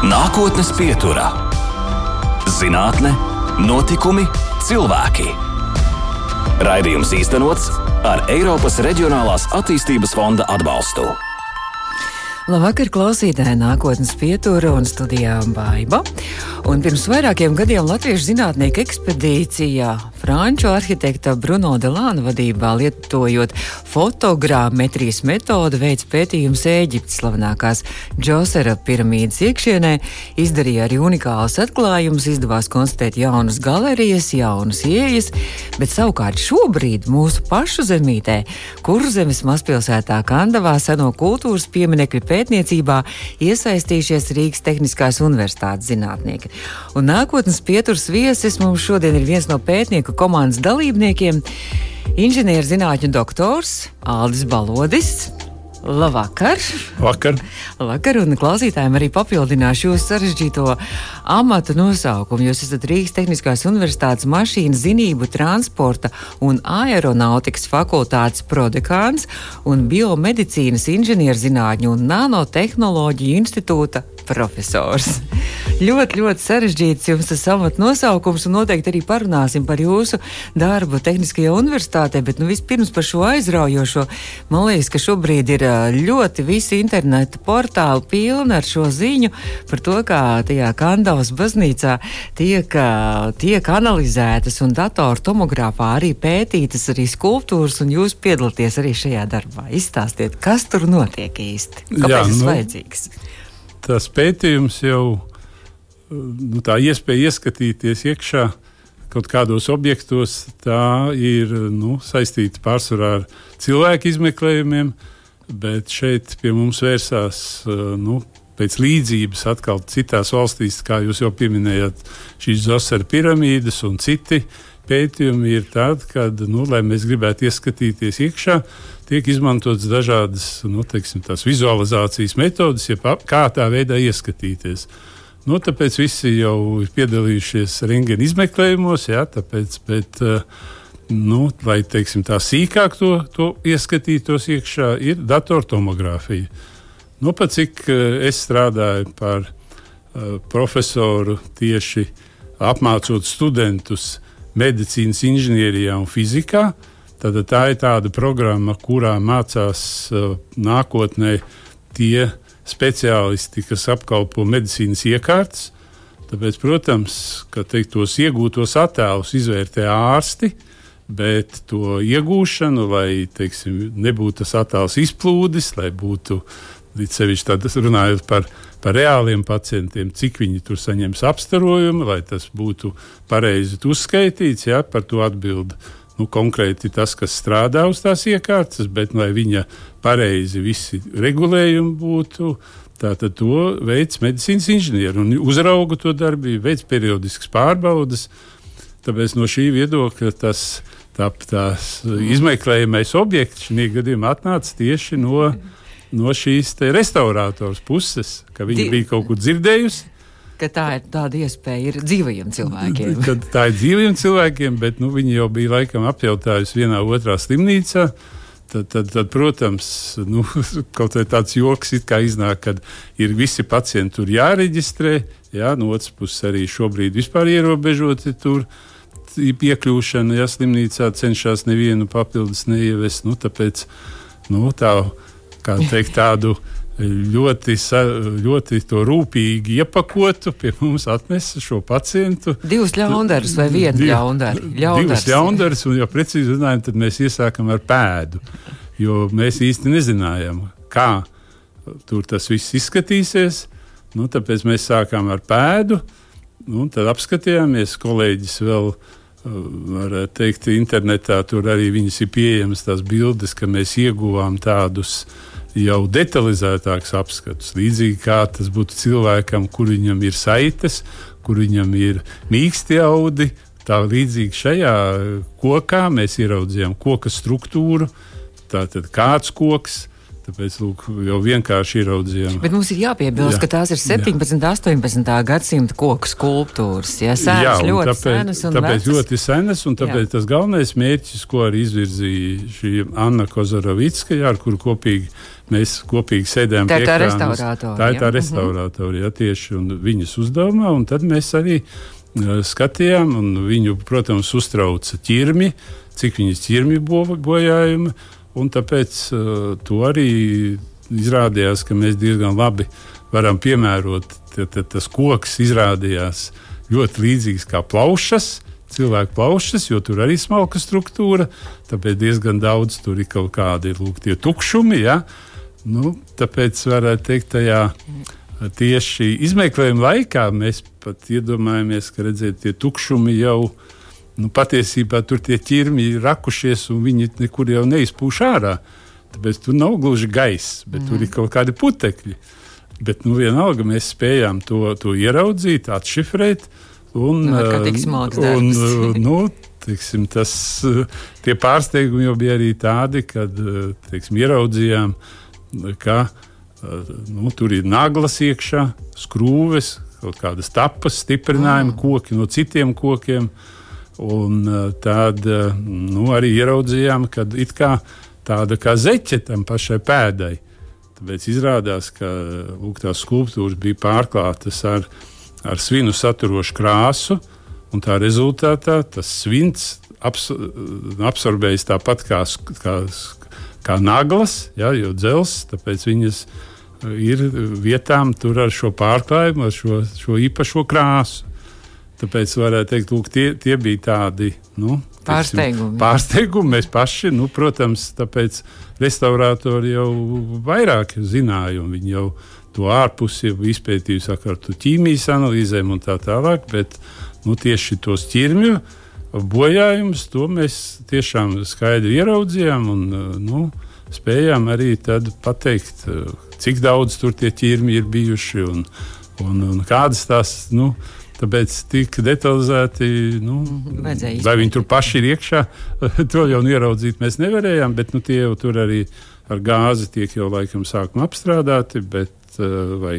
Nākotnes pieturā - zinātne, notikumi, cilvēki. Raidījums īstenots ar Eiropas Reģionālās attīstības fonda atbalstu. Labvakar, klausītāji, nākotnes pietura un studijā Baiba. Un pirms vairākiem gadiem Latviešu zinātnieku ekspedīcijā Franču arhitekta Bruno Delāna vadībā lietojot fotogrammetrijas metodu veids pētījums Ēģiptes slavenākās Džosera piramīdas iekšienē, izdarīja arī unikālus atklājumus, izdevās konstatēt jaunas galerijas, jaunas ieejas, bet savukārt šobrīd mūsu pašu zemītē, Kurzemes mazpilsētā Kandavā seno kultūras pieminekļu pētniecībā iesaistījušies Rīgas Tehniskās universitātes zinātnieki. Un nākotnes pieturs viesis mums šodien ir viens no pētnieku komandas dalībniekiem - inženierzinātņu doktors Aldis Balodis. Labvakar! Vakar. Vakar, un klausītājiem arī papildināšu jūsu sarežģīto amata nosaukumu. Jūs esat Rīgas Tehniskās Universitātes mašīnu zinību, transporta un aeronautikas fakultātes prodekāns un biomedicīnas inženierzinātņu un nanotehnoloģiju institūta profesors. ļoti, ļoti sarežģīts jums tas amata nosaukums, un noteikti arī parunāsim par jūsu darbu Tehniskajā universitātē. Bet nu, vispirms par šo aizraujošo. Man liekas, ka šobrīd ir ļoti visi interneta portāli pilni ar šo ziņu par to, kā tajā Kandavas baznīcā tiek, tiek analizētas un datoru tomogrāfā arī pētītas arī skulptūras, un jūs piedalāties arī šajā darbā. Izstāstiet, kas tur notiek īsti? Kāpēc Jā, tas nu, vajadzīgs? Tas pētījums jau nu, tā iespēja ieskatīties iekšā kaut kādos objektos, tā ir nu, saistīta pārsvarā ar cilvēku izmeklējumiem, bet šeit pie mums vērsās nu, pēc līdzības atkal citās valstīs, kā jūs jau pieminējāt, šīs Zosera piramīdas un citi pētījumi ir tādi, ka, nu, lai mēs gribētu ieskatīties iekšā, tiek izmantotas dažādas nu, teiksim, vizualizācijas metodes, ja kā tā veidā ieskatīties. Nu, tāpēc visi jau ir piedalījušies rengēna izmeklējumos, jā, tāpēc, bet, eh, nu, lai teiksim, tā sīkāk to, to ieskatītos iekšā, ir datortomogrāfija. Nu, pat cik eh, es strādāju par uh, profesoru tieši apmācot studentus medicīnas inženierijā un fizikā, tad tā ir tāda programma, kurā mācās uh, nākotnē tie speciālisti, kas apkalpo medicīnas iekārtas. Tāpēc, protams, ka teikt, tos iegūtos attēlus izvērtē ārsti, bet to iegūšanu, lai teiksim, nebūtu tas attēls izplūdis, lai būtu sevišķi tādā runājot par, par reāliem pacientiem, cik viņi tur saņems apstarojumu, lai tas būtu pareizi uzskaitīts, ja, par to atbildi nu, konkrēti tas, kas strādā uz tās iekārtas, bet lai viņa pareizi visi regulējumi būtu. Tātad to veids medicīnas inženieri un uzrauga to darbību, veids periodiskas pārbaudas. Tāpēc no šī viedokļa tas tā, tās izmeklējamais objekts šī gadījumā atnāca tieši no, no šīs restaurātors puses, ka viņi bija kaut ko dzirdējusi ka tā ir tāda iespēja ir dzīvajiem cilvēkiem. Tad tā ir dzīvajiem cilvēkiem, bet nu, viņi jau bija laikam apjautājusi vienā otrā slimnīcā. Tad, tad, tad, protams, nu, kaut kā tāds joks iznāk, ka ir visi pacienti tur jāreģistrē. Jā, no otras puses, arī šobrīd vispār ierobežoti tur piekļūšana. Ja slimnīcā cenšas nevienu papildus neievest, nu, tāpēc nu, tā, teikt, tādu ļoti, ļoti rūpīgi iepakotu, pie mums atnesa šo pacientu. Divus ļaundarus vai vienu div, ļaundaru? Divus ļaundarus, un, ja precīzi runājam, tad mēs iesākam ar pēdu, jo mēs īsti nezinājām, kā tur tas viss izskatīsies. Nu, tāpēc mēs sākām ar pēdu, nu, tad apskatījāmies, kolēģis vēl. Varētu teikt, internetā tur arī ir pieejamas tās bildes, ka mēs ieguvām tādus uh, jau detalizētāks apskats. Līdzīgi kā tas būtu cilvēkam, kur viņam ir saites, kur viņam ir mīksti audi. Tā līdzīgi šajā kokā mēs ieraudzījām koka struktūru. Tātad kāds koks, Tāpēc lūk, jau vienkārši ieraudzījām. Bet mums ir jāpiebilst, jā. ka tās ir 17. un 18. gadsimta koku skulptūras. Jā, sēnas, jā ļoti tāpēc, senas un tāpēc vecas. ļoti senas, un tāpēc jā. tas galvenais mērķis, ko arī izvirzīja šī Anna Kozarovicka, jā, ar kuru kopīgi mēs kopīgi sēdējām tā pie tā ekrānas. restaurātori. Tā ir tā jā. Mhm. restaurātori, jā, tieši un viņas uzdevumā, un tad mēs arī uh, skatījām, un viņu, protams, uztrauca ķirmi, cik viņas ķirmi bo, bojājumi, un tāpēc uh, to arī izrādījās, ka mēs diezgan labi varam piemērot. Tad, tad tas koks izrādījās ļoti līdzīgs kā plaušas. Cilvēku plaušas, jo tur arī ir smalka struktūra, tāpēc diezgan daudz tur ir kaut kādi lūk, tukšumi. Ja? Nu, tāpēc varētu teikt, tajā tieši izmeklējuma laikā mēs pat iedomājamies, ka redziet, tie tukšumi jau nu, patiesībā tur tie ķirmi ir rakušies un viņi nekur jau neizpūš ārā. Tāpēc tur nav gluži gaiss, bet mm. tur ir kaut kādi putekļi. Bet nu, vienalga mēs spējām to, to ieraudzīt, atšifrēt. Un, Nu, uh, smags un, uh, nu, teiksim, tas, uh, tie pārsteigumi jau bija arī tādi, kad uh, teiksim, ieraudzījām, ka uh, nu, tur ir naglas iekšā, skrūves, kaut kādas tapas, stiprinājumi, mm. koki no citiem kokiem. Un uh, tad uh, nu, arī ieraudzījām, ka it kā tāda kā zeķe tam pašai pēdai. Tāpēc izrādās, ka lūk, tās skulptūras bija pārklātas ar, ar svinu saturošu krāsu, un tā rezultātā tas svins abs, absorbējas tāpat kā, kā, kā naglas, ja, jo dzels, tāpēc viņas ir vietām tur ar šo pārklājumu, ar šo, šo īpašo krāsu. Tāpēc varētu teikt, lūk, tie, tie bija tādi nu, Pārsteigumi. pārsteigumi. Mēs paši, nu, protams, tāpēc restaurātori jau vairāk zināja, un viņi jau to ārpusi ar to ķīmijas analīzēm un tā tālāk. Bet nu, tieši tos ķirmju bojājumus, to mēs tiešām skaidri ieraudzījām un nu, spējām arī tad pateikt, cik daudz tur tie ķirmi ir bijuši un, un, un kādas tās. Nu, Tāpēc tik detalizēti, nu, Mhm, vai viņi tur paši ir iekšā, to jau nu ieraudzīt mēs nevarējām. Bet nu, tie jau tur arī ar gāzi tiek jau laikam sākumā apstrādāti, bet, uh, vai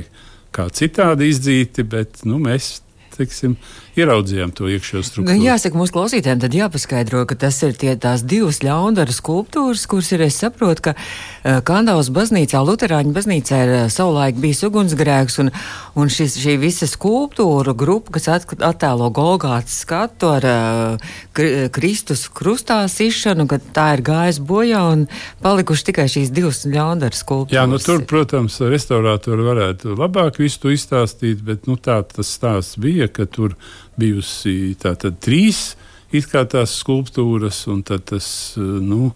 kā citādi izdzīti. Bet nu, mēs teiksim, ieraudzījām to iekšējo struktūru. jāsaka, mūsu klausītājiem tad jāpaskaidro, ka tas ir tie tās divas ļaundaru skulptūras, kuras ir, es saprotu, ka uh, Kandavas baznīcā, Luterāņu baznīcā ir uh, savulaik bijis ugunsgrēks, un, un šis, šī visa skulptūra grupa, kas at, attēlo Golgātas skatu ar uh, kri, Kristus krustā sišanu, ka tā ir gājis bojā un palikuši tikai šīs divas ļaundaru skulptūras. Jā, nu, tur, protams, restaurātori varētu labāk visu to izstāstīt, bet nu, tā tas stāsts bija, ka tur bijusi tātad trīs it kā tās skulptūras, un tad tas, eh, nu,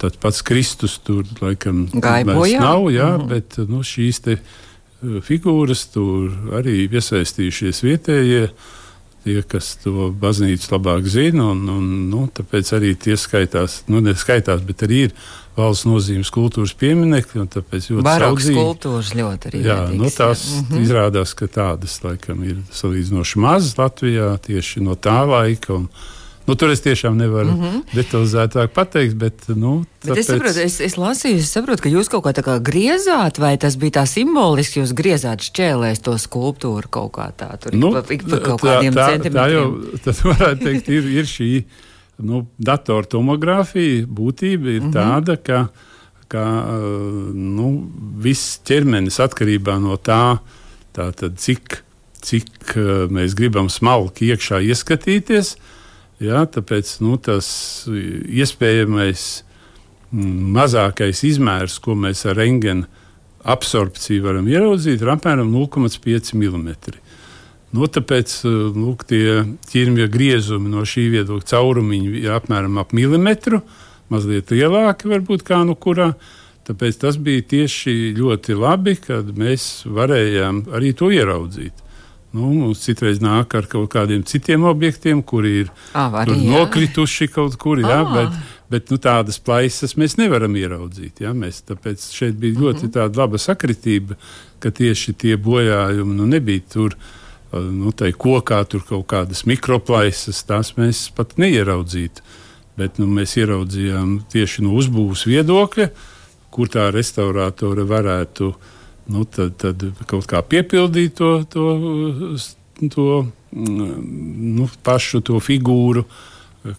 tad pats Kristus tur laikam Gāja vairs bojā? nav, jā, mm -hmm. bet nu, šīs te eh, figūras tur arī iesaistījušies vietējie. Tie, kas to baznīcu labāk zina, un, un nu, tāpēc arī tie skaitās, nu, neskaitās, bet arī ir valsts nozīmes kultūras pieminekļi. un Tāpēc ļoti Baroks saudzīgi- skulptūras ļoti arī. Jā, vērtīgas, nu, tās jā. mm -hmm. izrādās, ka tādas laikam ir salīdzinoši mazas Latvijā tieši no tā laika. Un, nu, tur es tiešām nevaru mm -hmm. detalizētāk pateikt, bet. Nu, Bet es saprotu, es, es lasīju, es saprotu, ka jūs kaut kā tā kā griezāt, vai tas bija tā simboliski, jūs griezāt šķēlēs to skulptūru kaut kā tā, tur nu, ik ik pa kaut tā, kādiem tā, tā centimetriem. jau tad varētu teikt, ir, ir šī nu, datortomogrāfija. Būtība ir mm -hmm. tāda, ka, ka uh, nu, viss ķermenis atkarībā no tā, tātad, cik, cik uh, mēs gribam smalki iekšā ieskatīties. Jā, tāpēc nu, tas iespējamais mm, mazākais izmērs, ko mēs ar rengēnu absorpciju varam ieraudzīt, ir apmēram 0,5 mm. Nu, tāpēc uh, lūk, tie ķirmja griezumi no šī viedokļa caurumiņi ir apmēram ap milimetru, mazliet lielāki varbūt kā nu kurā. Tāpēc tas bija tieši ļoti labi, kad mēs varējām arī to ieraudzīt. Nu, mums citreiz nāk ar kaut kādiem citiem objektiem, kuri ir jā. nokrituši kaut kur, jā, Ā. bet, bet nu, tādas plaisas mēs nevaram ieraudzīt. Jā, mēs, tāpēc šeit bija ļoti Mhm. tāda laba sakritība, ka tieši tie bojājumi nu, nebija tur. Nu, tai kokā tur kaut kādas mikroplaisas, tās mēs pat neieraudzītu. Bet nu, mēs ieraudzījām tieši no uzbūves viedokļa, kur tā restaurātore varētu nu, tad, tad kaut kā piepildīt to, to, to nu, pašu to figūru,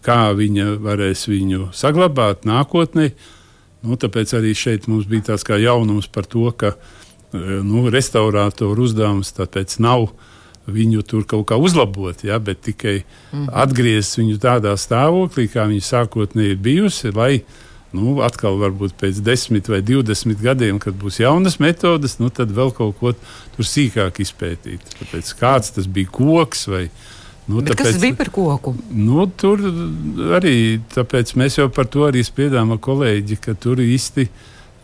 kā viņa varēs viņu saglabāt nākotnē. Nu, tāpēc arī šeit mums bija tāds jaunums par to, ka nu, restaurātoru uzdevums nav viņu tur kaut kā uzlabot, ja, bet tikai mm -hmm. atgriezt viņu tādā stāvoklī, kā viņa sākotnēji ir bijusi, lai nu, atkal varbūt pēc 10 vai 20 gadiem, kad būs jaunas metodes, nu, tad vēl kaut ko tur sīkāk izpētīt. Tāpēc kāds tas bija koks vai Nu, Bet tāpēc, kas bija par koku? Nu, tur arī mēs jau par to arī spriedām ar kolēģi, ka tur īsti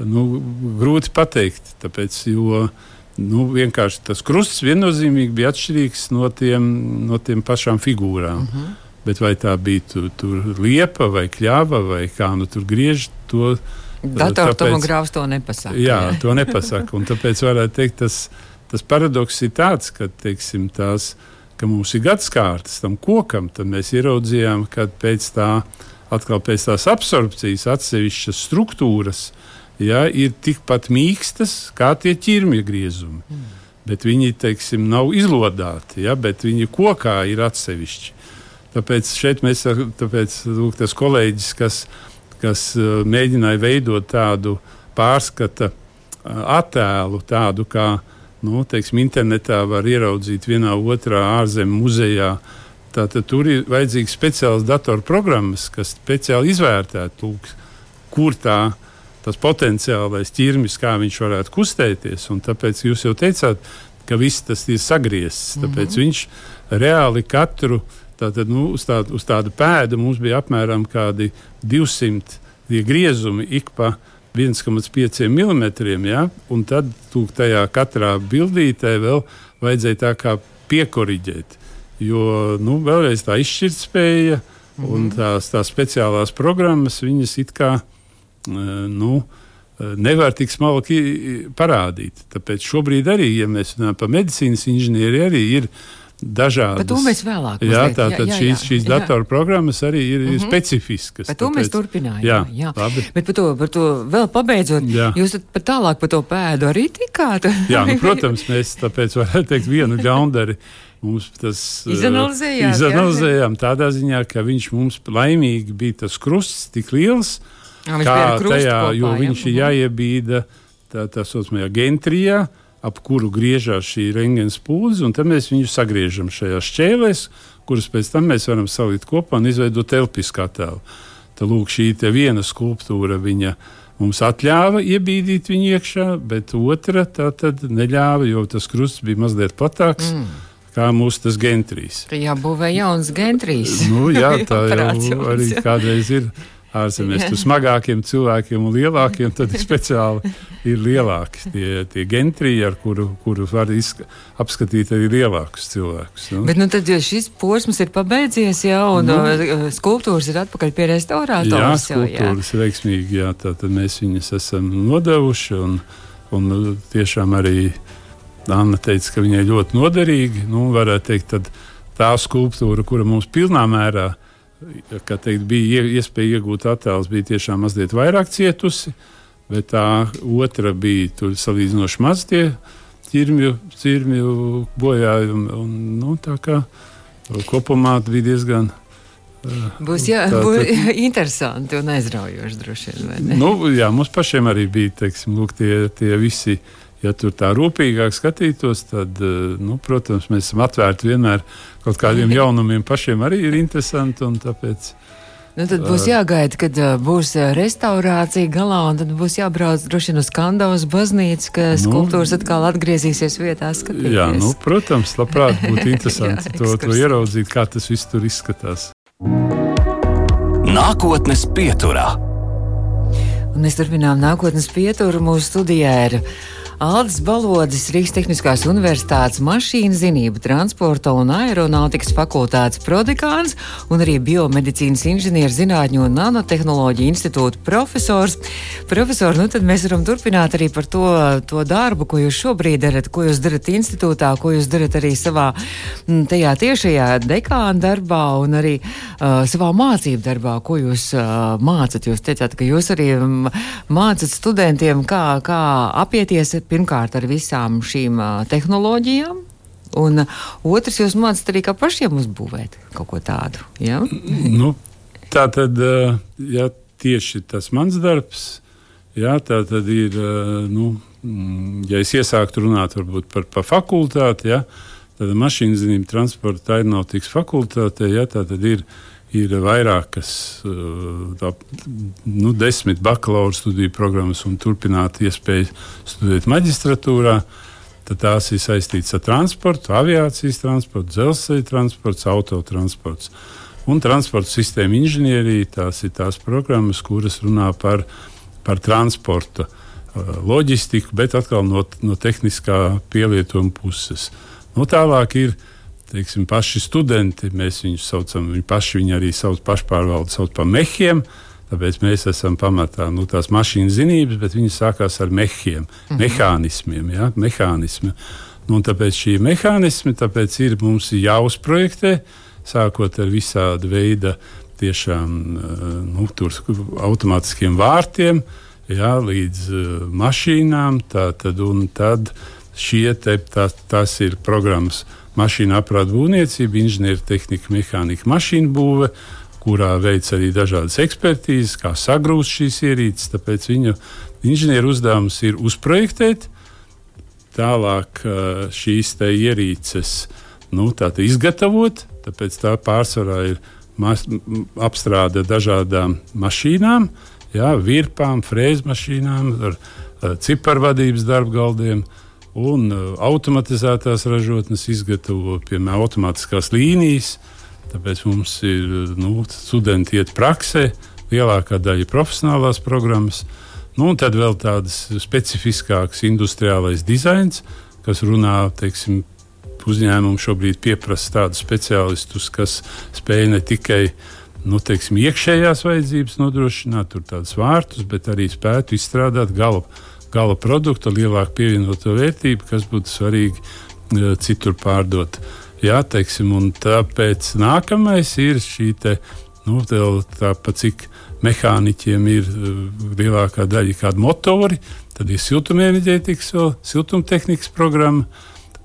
nu, grūti pateikt. Tāpēc, jo, nu, vienkārši tas krusts viennozīmīgi bija atšķirīgs no tiem, no tiem pašām figūrām. Uh mhm. -huh. Bet vai tā bija tur, tur liepa vai kļava vai kā nu tur griež to? Datortomogrāfs to nepasaka. Jā, jā, to nepasaka. Un tāpēc varētu teikt, tas, tas paradoks ir tāds, ka teiksim, tās, ka mums ir gadsimts tam kokam, tad mēs ieraudzījām, ka pēc, tā, pēc tās absorpcijas atsevišķas struktūras ja, ir tikpat mīkstas kā tie ķirmja griezumi. Mm. Bet viņi teiksim, nav izlodāti, ja, bet viņi kokā ir atsevišķi. Tāpēc šeit mēs tāpēc, lūk, tas kolēģis, kas, kas uh, mēģināja veidot tādu pārskata uh, attēlu, tādu kā nu, teiksim, internetā var ieraudzīt vienā otrā ārzemju muzejā. Tātad tur ir vajadzīgs speciāls datorprogrammas, kas speciāli izvērtētu, kur tā ir tas potenciālais ķirmis, kā viņš varētu kustēties. Tāpēc jūs jau teicāt, ka viss tas ir sagriezts. Tāpēc mm -hmm. viņš reāli katru tātad, nu, uz, tādu, uz tādu pēdu mums bija apmēram 200 griezumi ik pa 1,5 mm. Ja? Un tad tajā katrā bildītē vēl vajadzēja tā kā piekoriģēt. Jo nu, vēlreiz tā izšķirtspēja mm -hmm. un mhm. tās, tās speciālās programmas, viņas it kā nu, nevar tik smalki parādīt. Tāpēc šobrīd arī, ja mēs runājam par medicīnas inženieri, arī ir dažādas. Par to mēs vēlāk jā, tā, jā, jā, šīs, šīs datorprogrammas arī ir mm -hmm. specifiskas. Par to tāpēc, mēs turpinājām. Jā, jā. Labi. Bet par to, par to vēl pabeidzot, jā. jūs pat tālāk par to pēdu arī tikāt. jā, nu, protams, mēs tāpēc varētu teikt vienu gaundari. Mums tas izanalizējām, izanalizējām jā. tādā ziņā, ka viņš mums laimīgi bija tas krusts tik liels, Jā, kā tajā, kopā, jo viņš ir jāiebīda tā, tā saucamajā gentrijā, ap kuru griežās šī rengens pūze, un tad mēs viņu sagriežam šajās šķēlēs, kuras pēc tam mēs varam salikt kopā un izveidot telpisku attēlu. Tad lūk, šī viena skulptūra viņa mums atļāva iebīdīt viņu iekšā, bet otra tā tad neļāva, jo tas krusts bija mazliet platāks. Mm. Kā mūsu tas gentrijs. Jā, būvē jauns gentrijs. nu, jā, tā jau arī kādreiz ir ārzemēs. Tur smagākiem cilvēkiem un lielākiem tad ir speciāli ir lielāki tie, tie gentriji, ar kuru, kuru var apskatīt arī lielākus cilvēkus. Nu. Bet nu, tad šis posms ir pabeidzies jau, un nu, uh, skulptūras ir atpakaļ pie restaurātora. Jā, skulptūras ir veiksmīgi, jā, tātad mēs viņas esam nodevuši, un, un nu, tiešām arī Anna teica, ka viņai ļoti noderīgi, nu, varētu teikt, tad tā skulptūra, kura mums pilnā mērā ir teikt, bija iespēja iegūt attēlus, bija tiešām mazliet vairāk cietusi, bet tā otra bija salīdzinoši maz tie ķirmju, ķirmju bojājumi. Un, nu, tā kā kopumā bija diezgan. Uh, būs jā, tā, būs interesanti un aizraujoši droši vien. Nu, jā, mums pašiem arī bija teiksim, lūk, tie, tie visi uh, ja tur tā rūpīgāk skatītos, tad, eh, nu, protams, mēs esam atvērti vienmēr kaut kādiem jaunumiem. Pašiem arī ir interesanti. Tāpēc, Nu, tad būs uh, jāgaida, kad uh, būs restaurācija galā, un tad būs jābrauc droši vien uz Kandavas baznīcu, ka nu, skulptūras atkal atgriezīsies vietā. Skatīties. Jā, nu, protams, labprāt būtu interesanti jā, to, to ieraudzīt, kā tas viss tur izskatās. Nākotnes pieturā. Un mēs turpinām nākotnes pieturu. Mūsu studijā ir Aldis Balodis, Rīgas Tehniskās Universitātes mašīnu zinību, transporta un aeronautikas fakultātes prodekāns un arī biomedicīnas inženieru zinātņu un nanotehnoloģiju institūta profesors. Profesor, nu tad mēs varam turpināt arī par to, to darbu, ko jūs šobrīd darat, ko jūs darat institūtā, ko jūs darat arī savā tajā tiešajā dekāna darbā un arī uh, savā mācību darbā, ko jūs uh, mācat. Jūs teicāt, ka jūs arī mācat studentiem, kā, kā apieties pirmkārt ar visām šīm tehnoloģijām. Un otrs, jūs mācāt arī, kā pašiem uzbūvēt kaut ko tādu. Ja? Nu, tā tad ja tieši tas mans darbs. Jā, tā tad ir, nu, mm, ja es iesāktu runāt par, par fakultāti, ja, tad mašīnu zinību transporta aeronautikas fakultātē, ja, tā tad ir ir vairākas, tā, nu, desmit bakalaura studiju programmas un turpināt iespēju studēt maģistratūrā. Tad tās ir saistītas ar transportu, aviācijas transportu, dzelzceļa transportu, autotransportu. Un transporta sistēma inženierija tās ir tās programmas, kuras runā par, par transporta loģistiku, bet atkal no, no tehniskā pielietojuma puses. Nu, tālāk ir uh, teiksim, paši studenti, mēs viņus saucam, viņi paši viņi arī sauc pašpārvaldu, sauc par mehiem. Tāpēc mēs esam pamatā nu, tās mašīnu zinības, bet viņi sākās ar mehiem, mm -hmm. mehānismiem. Ja, mehānismi. Nu, tāpēc šī mehānismi tāpēc ir mums jāuzprojektē, sākot ar visādi veida tiešām nu, automātiskiem vārtiem, ja, līdz uh, mašīnām. Tā, tad, tad šie te, tā, tas ir programmas mašīnu aprāta būvniecība, inženiertehnika, mehānika, mašīnu būve, kurā veic arī dažādas ekspertīzes, kā sagrūst šīs ierīces. Tāpēc viņa inženieru uzdevums ir uzprojektēt, tālāk šīs ierīces nu, izgatavot. Tāpēc tā pārsvarā ir apstrāde dažādām mašīnām, jā, virpām, frēzmašīnām, ar ciparvadības darbgaldiem. Uh, un uh, automatizētās ražotnes izgatavo piemēram automātiskās līnijas. Tāpēc mums ir nu, studenti iet praksē, lielākā daļa profesionālās programmas. Nu, un tad vēl tādas specifiskākas industriālais dizains, kas runā, teiksim, uzņēmumi šobrīd pieprasa tādus speciālistus, kas spēj ne tikai nu, teiksim, iekšējās vajadzības nodrošināt, tur tādus vārtus, bet arī spētu izstrādāt gala gala produkta, lielāku pievienoto vērtību, kas būtu svarīgi uh, citur pārdot. Jā, teiksim, un tāpēc nākamais ir šī te, nu, tāpat cik mehāniķiem ir uh, lielākā daļa kādi motori, tad ir siltumenerģētikas vēl siltumtehnikas programma.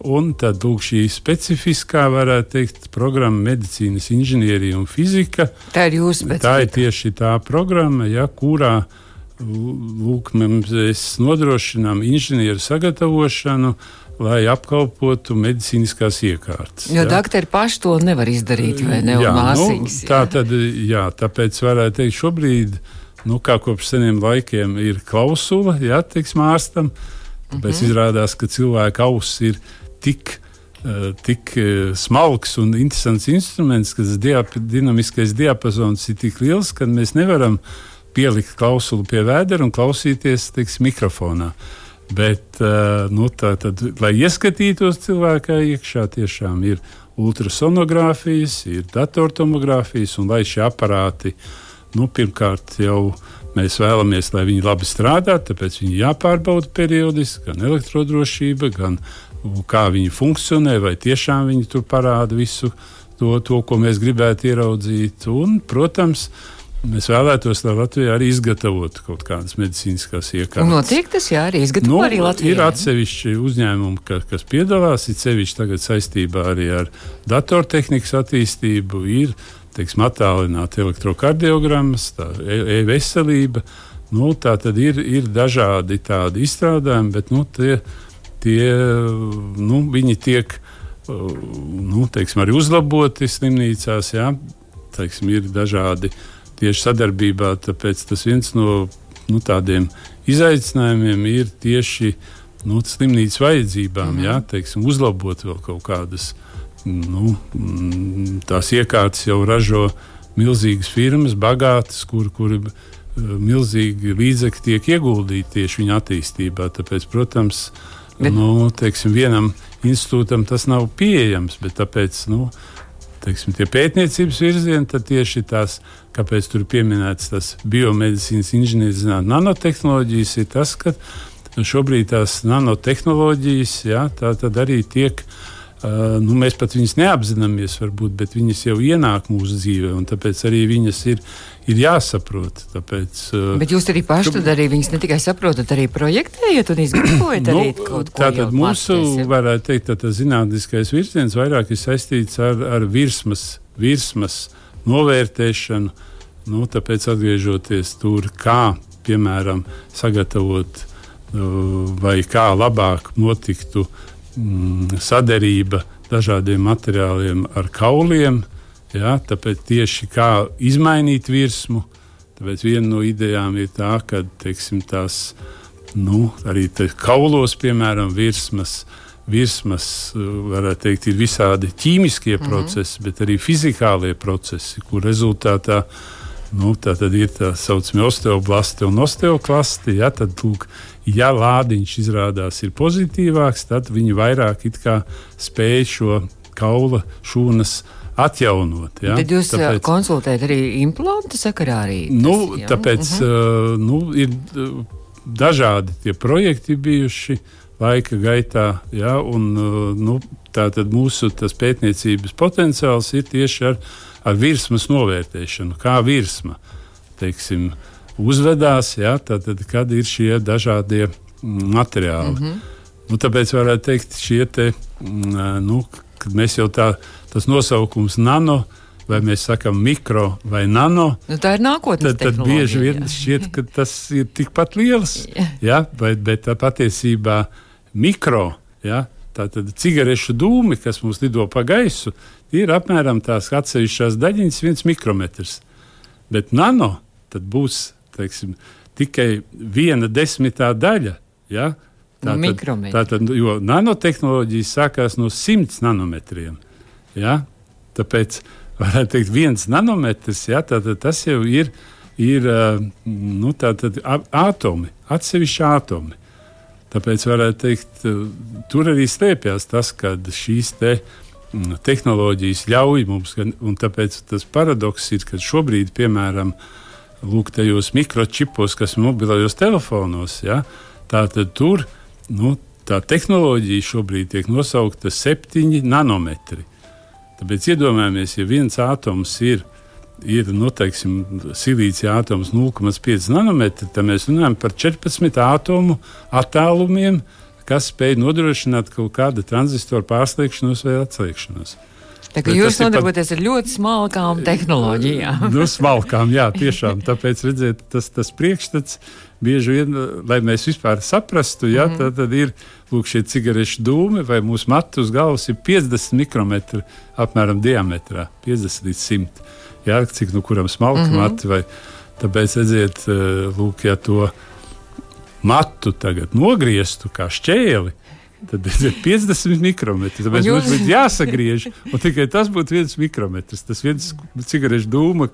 Un tad lūk, šī specifiskā, varētu teikt, programma medicīnas inženierija un fizika. Tā ir jūsu specifika. Tā ir tieši tā programma, ja, kurā uh, Lūk, mēs nodrošinām inženieru sagatavošanu, lai apkalpotu medicīniskās iekārtas. Jo doktori paši to nevar izdarīt, vai ne? Jā, māsīgs, nu, tā tad, jā, tāpēc varētu teikt, šobrīd, nu, kā kopš seniem laikiem, ir klausula, jā, teiksim, ārstam. Tāpēc mm -hmm. izrādās, ka cilvēka auss ir tik Uh, tik uh, smalks un interesants instruments, ka tas dinamiskais diapazons ir tik liels, ka mēs nevaram uh, pielikt klausuli pie vēdera un klausīties teiks, mikrofonā. Bet, uh, nu, tā, tad, lai ieskatītos cilvēkā iekšā, tiešām ir ultrasonogrāfijas, ir datortomogrāfijas, un lai šie aparāti, nu, pirmkārt, jau mēs vēlamies, lai viņi labi strādā, tāpēc viņi jāpārbauda periodiski, gan elektrodrošība, gan kā viņi funkcionē, vai tiešām viņi tur parāda visu to, to ko mēs gribētu ieraudzīt. Un, protams, Mēs vēlētos, lai Latvijā arī izgatavotu kaut kādas medicīniskās iekārtas. Notiek tas, jā, arī izgatavo nu, arī Latvijā. Ir atsevišķi uzņēmumi, ka, kas piedalās, ir sevišķi tagad saistībā arī ar datortehnikas attīstību, ir, teiksim, attālināta elektrokardiogrammas, tā e-veselība. Nu, tā tad ir, ir dažādi tādi izstrādājumi, bet nu, tie, tie, nu, viņi tiek nu, teiksim, arī uzlaboti slimnīcās. Jā, teiksim, ir dažādi uh, tieši sadarbībā. Tāpēc tas viens no nu, tādiem izaicinājumiem ir tieši nu, slimnīcas vajadzībām, mm. jā, teiksim, uzlabot vēl kaut kādas nu, mm, tās iekārtas, jau ražo milzīgas firmas, bagātas, kur, kur milzīgi līdzekļi tiek ieguldīti tieši viņa attīstībā. Tāpēc, protams, bet... nu, teiksim, vienam institūtam tas nav pieejams, bet tāpēc, nu, teiksim, tie pētniecības virzieni, tad tieši tās, kāpēc tur pieminēts tas biomedicīnas inženierzinātnes nanotehnoloģijas, ir tas, ka šobrīd tās nanotehnoloģijas, jā, tā arī tiek Uh, nu, mēs pat viņus neapzināmies, varbūt, bet viņas jau ienāk mūsu dzīvē, un tāpēc arī viņas ir, ir jāsaprot. Tāpēc, uh, bet jūs arī paši tad arī viņas ne tikai saprotat, arī projektējat un izgatavojat nu, arī kaut ko tātad mūsu, mācties, varētu teikt, tā, tā zinātniskais virziens vairāk ir saistīts ar, ar virsmas, virsmas novērtēšanu, nu, tāpēc atgriežoties tur, kā, piemēram, sagatavot uh, vai kā labāk notiktu uh, mm, saderība dažādiem materiāliem ar kauliem. Ja, tāpēc tieši kā izmainīt virsmu, tāpēc viena no idejām ir tā, ka teiksim, tās nu, arī kaulos, piemēram, virsmas. Virsmas, varētu teikt, ir visādi ķīmiskie mm -hmm. procesi, bet arī fizikālie procesi, kur rezultātā nu, ir tā saucamie osteoblasti un osteoklasti. Ja, tad, lūk, ja lādiņš izrādās ir pozitīvāks, tad viņi vairāk spēj šo kaula šūnas atjaunot. Ja? Bet jūs tāpēc, konsultējat arī implantu sakarā? Arī nu, tas, ja? tāpēc uh -huh. uh, nu, ir dažādi tie projekti bijuši laika gaitā, ja? un nu, tātad mūsu pētniecības potenciāls ir tieši ar, ar virsmas novērtēšanu, kā virsma. Teiksim, uzvedās, ja, tad, tad, kad ir šie dažādie mm, materiāli. Mm -hmm. nu, tāpēc varētu teikt, šie te, mm, nu, mēs jau tā, tas nosaukums nano. Vai mēs sakām mikro vai nano? Nu, tā ir nākotnes tad, tad bieži vien šķiet, ka tas ir tikpat liels. ja, bet, bet patiesībā mikro, ja, tātad cigarešu dūmi, kas mums lido pa gaisu, ir apmēram tās atsevišķās daļiņas, viens mikrometrs. Bet nano būs teiksim, tikai viena desmitā daļa. Ja? Tātad, tātad, jo nanotehnoloģijas sākās no 100 nanometriem. Ja? Tāpēc varētu teikt, viens nanometrs, ja? tātad, tas jau ir, ir nu, tātad, atomi, atsevišķi atomi. Tāpēc varētu teikt, tur arī slēpjas tas, ka šīs te, tehnoloģijas ļauj mums, un tāpēc tas paradoks ir, ka šobrīd, piemēram, lūk, tajos mikročipos, kas ir mobilajos telefonos. Ja? Tātad tur nu, tā tehnoloģija šobrīd tiek nosaukta septiņi nanometri. Tāpēc iedomājamies, ja viens atoms ir, ir nu, teiksim, silīcija atoms 0,5 nanometri, tad mēs runājam par 14 atomu attālumiem, kas spēj nodrošināt kaut kādu tranzistoru pārslēgšanos vai atslēgšanos. Tā kā jūs nodarbojaties pat... ar ļoti smalkām tehnoloģijām. nu, smalkām, jā, tiešām. Tāpēc, redziet, tas, tas priekšstats bieži vien, lai mēs vispār saprastu, ja, mm -hmm. tad, tad ir lūk, šie cigarešu dūmi vai mūsu matu uz galvas ir 50 mikrometri apmēram diametrā, 50 līdz 100. Jā, cik nu kuram smalki mm -hmm. mati vai tāpēc, redziet, eh, lūk, ja to matu tagad nogrieztu kā šķēli, Tad ir 50 mikrometri. Tāpēc jūs... mums būtu jāsagriež. Tikai tas būtu viens mikrometrs. Tas viens cigarešu dūma.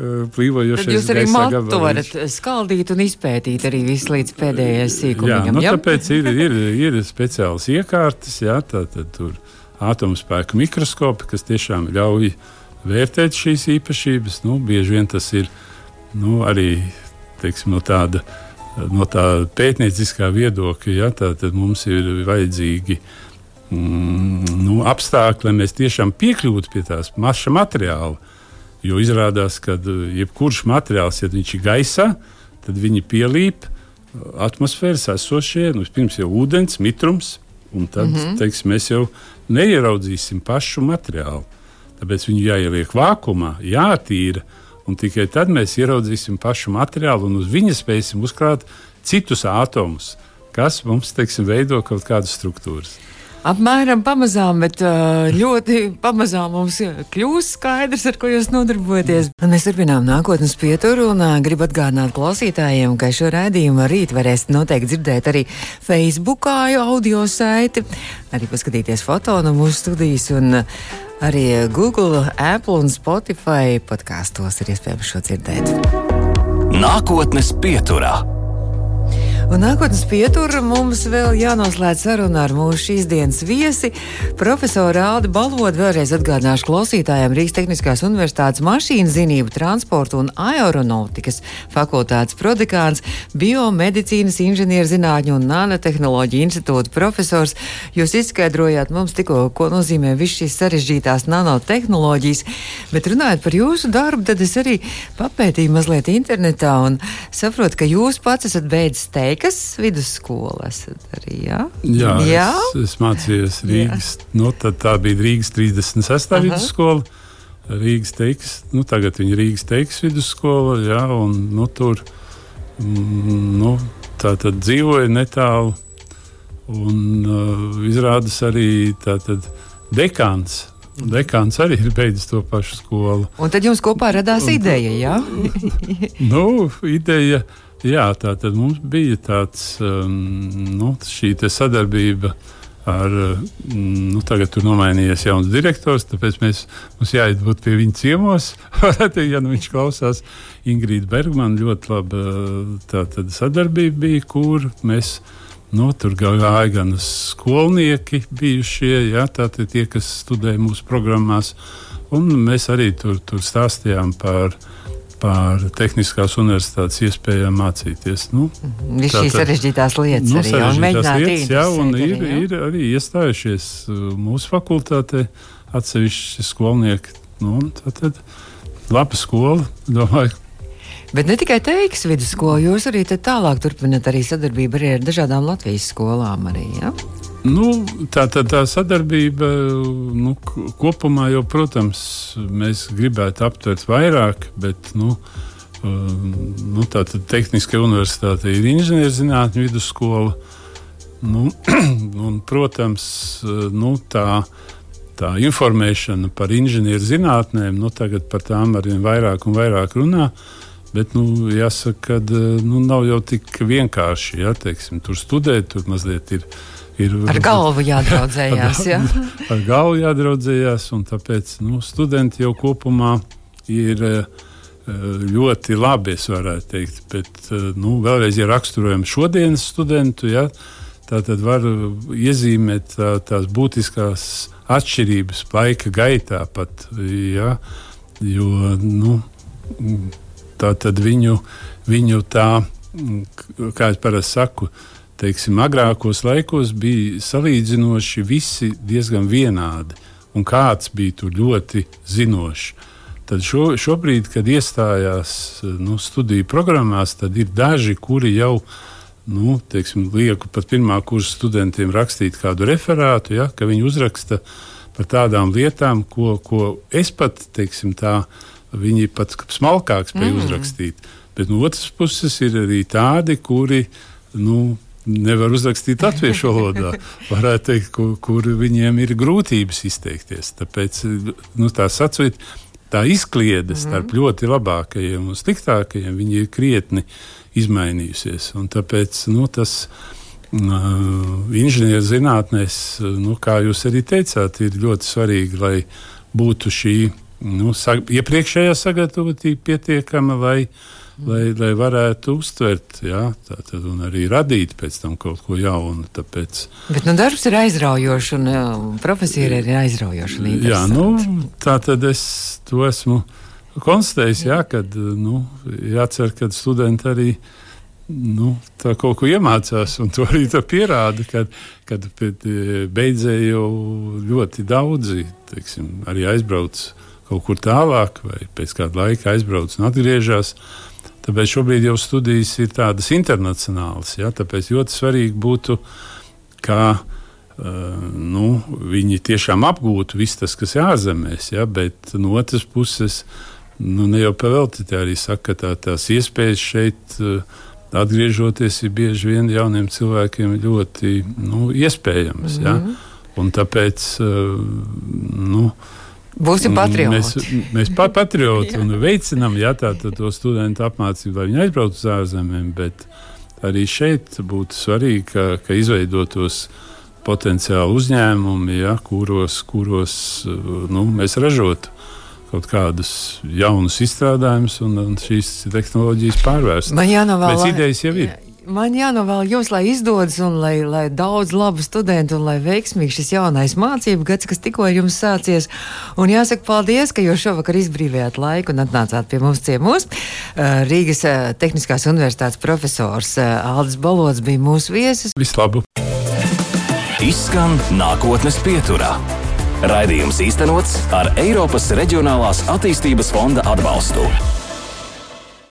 Uh, Plīvojošais jūs arī matu varat skaldīt un izpētīt arī visu līdz pēdējai sīkumam. Jā, nu, jā? tāpēc ir, ir, ir speciāls iekārtas, jā, tā tad tur atomspēku mikroskopi, kas tiešām ļauj vērtēt šīs īpašības. Nu, bieži vien tas ir nu, arī teiksim, no tāda no tā pētnieciskā viedokļa, ja, tad mums ir vajadzīgi mm, nu, apstākļi, lai mēs tiešām piekļūtu pie tās maša materiāla. Jo izrādās, ka uh, jebkurš materiāls, ja viņš ir gaisā, tad viņi pielīp uh, atmosfēras esošie, nu, pirms jau ūdens, mitrums, un tad mm -hmm. teiksim, mēs jau neieraudzīsim pašu materiālu. Tāpēc viņu jāieliek vākumā, jātīra un tikai tad mēs ieraudzīsim pašu materiālu un uz viņa spēsim uzkrāt citus atomus, kas mums teiksim, veido kaut kādas struktūras. Apmēram pamazām, bet ļoti pamazām mums kļūs skaidrs, ar ko jūs nodarbojaties. Mēs turpinām nākotnes pieturu un gribu atgādināt klausītājiem, ka šo raidījumu rīt varēsiet noteikti dzirdēt arī Facebookā, audio saiti, arī paskatīties foto no mūsu studijas un arī Google, Apple un Spotify podkāstos ir iespējams šo dzirdēt. Nākotnes pieturā. Un nākotnes pieturā mums vēl jānoslēdz saruna ar mūsu šīs dienas viesi. Profesoru Aldi Balodu vēlreiz atgādināšu klausītājiem Rīgas Tehniskās Universitātes mašīnu zinību, transportu un aeronautikas fakultātes prodekāns, biomedicīnas inženierzinātņu un nanotehnoloģiju institūta profesors. Jūs izskaidrojāt mums tikko, ko nozīmē viss šīs sarežģītās nanotehnoloģijas, bet runājot par jūsu darbu, tad es arī papētīju mazliet internetā un saprotu, ka jūs pats esat beidzis teikt Rīgas vidusskolu esat arī, jā? Jā, jā? Es, es mācījos Rīgas, jā. nu tā bija Rīgas 36. Aha. vidusskola. Rīgas teiks, nu tagad viņa Rīgas teiks vidusskola, jā, un nu tur, mm, nu, tā tad dzīvoja netālu, un uh, izrādās arī tā tad dekāns Dekāns arī ir beidzis to pašu skolu. Un tad jums kopā radās un, ideja, jā? nu, ideja Jā, tā tad mums bija tāds, um, nu, šī sadarbība ar, um, nu, tagad tur nomainījies jauns direktors, tāpēc mēs, mums jāiet būt pie viņa ciemos. Ja nu viņš klausās, Ingrīda Bergmana ļoti laba tā tad sadarbība bija, kur mēs. Nu, tur gāja gan skolnieki, bijušie, ja, tātad tie, kas studēja mūsu programmās, un mēs arī tur, tur stāstījām par uh, par Tehniskās universitātes iespējām mācīties. Nu. Visas šīs sarežģītās lietas nu, arī mēģināt lietas, jā, un ir, arī, ir arī iestājušies uh, mūsu fakultātē atsevišķi skolnieki. Nu, tad laba skola, domāju. Bet ne tikai teiks vidusskola, jūs arī tālāk turpināt arī sadarbību arī ar dažādām Latvijas skolām. Arī, ja? Nu, tā, tā, tā sadarbība nu, kopumā jau, protams, mēs gribētu aptvert vairāk, bet nu, nu, tā tad Tehniskā universitāte ir inženierzinātņu vidusskola. Nu, un, protams, nu, tā, tā informēšana par inženierzinātnēm, nu, tagad par tām arvien vairāk un vairāk runā. Bet, nu, jāsaka, ka nu, nav jau tik vienkārši. Ja, teiksim, tur studēt, tur mazliet ir ielikās ir. Ar galvu jādraudzējās. jā. ar galvu jādraudzējās, un tāpēc nu, studenti jau kopumā ir eh, ļoti labi, es varētu teikt. Bet, eh, nu, vēlreiz, ja raksturojam šodienas studentu, ja, tā tad var iezīmēt tā, tās būtiskās atšķirības laika gaitā pat. Ja, jo, nu, tā tad viņu, viņu tā, kā es parasti saku, teiksim, agrākos laikos bija salīdzinoši visi diezgan vienādi, un kāds bija tur ļoti zinošs. Tad šo, šobrīd, kad iestājās nu, studiju programmās, tad ir daži, kuri jau nu, teiksim, lieku pat pirmā kursa studentiem rakstīt kādu referātu, ja, ka viņi uzraksta par tādām lietām, ko, ko es pat, teiksim, tā, viņi pat smalkāk spēj mm. uzrakstīt. Bet no otras puses ir arī tādi, kuri nu, nevar uzrakstīt latviešu valodā. Varētu teikt, kur, kur viņiem ir grūtības izteikties. Tāpēc nu, tā sacīt, tā izkliede mhm. starp mm -hmm. ļoti labākajiem un sliktākajiem ir krietni izmainījusies. Un tāpēc nu, tas uh, inženierzinātnēs, nu, kā jūs arī teicāt, ir ļoti svarīgi, lai būtu šī nu, sag iepriekšējā sagatavotība pietiekama, lai lai, lai varētu uztvert, jā, tātad, un arī radīt pēc tam kaut ko jaunu. Tāpēc... Bet nu, darbs ir aizraujošs, un uh, profesija ir aizraujoša. Jā, nu, tā tad es to esmu konstatējis, jā, kad nu, jācer, ka studenti arī. Nu, tā kaut ko iemācās, un to arī pierāda, kad, kad beidzēja jau ļoti daudzi teiksim, arī aizbrauc kaut kur tālāk, vai pēc kāda laika aizbrauc un atgriežas. Uh, Tāpēc šobrīd jau studijas ir tādas internacionālas. Ja? Tāpēc ļoti svarīgi būtu, ka uh, nu, viņi tiešām apgūtu visu tas, kas ir ārzemēs. Ja? Bet no otras puses, nu, ne jau pavelti arī saka, ka tā, tās iespējas šeit. Uh, Atgriežoties, ir bieži vien jauniem cilvēkiem ļoti nu, iespējams. Mm -hmm. ja? Mhm. Un tāpēc uh, nu, uh, Būsim patrioti. Mēs, mēs pa patrioti un veicinām jā, tā, tā, to studentu apmācību, lai viņi aizbrauktu uz ārzemēm. Bet arī šeit būtu svarīgi, ka, ka izveidotos potenciāli uzņēmumi, ja, kuros, kuros nu, mēs ražotu kaut kādus jaunus izstrādājumus un, un šīs tehnoloģijas pārvērst. Man jānovēl, Bet idejas jau ir. Man jānovēl jums, lai izdodas un lai, lai daudz labu studentu un lai veiksmīgi šis jaunais mācību gads, kas tikko ir jums sācies. Un jāsaka paldies, ka jūs šovakar izbrīvējāt laiku un atnācāt pie mums ciemos. Uh, Rīgas uh, Tehniskās universitātes profesors uh, Aldis Balots bija mūsu viesis. Vislabāk! Izskan nākotnes pieturā. Raidījums īstenots ar Eiropas Reģionālās attīstības fonda atbalstu.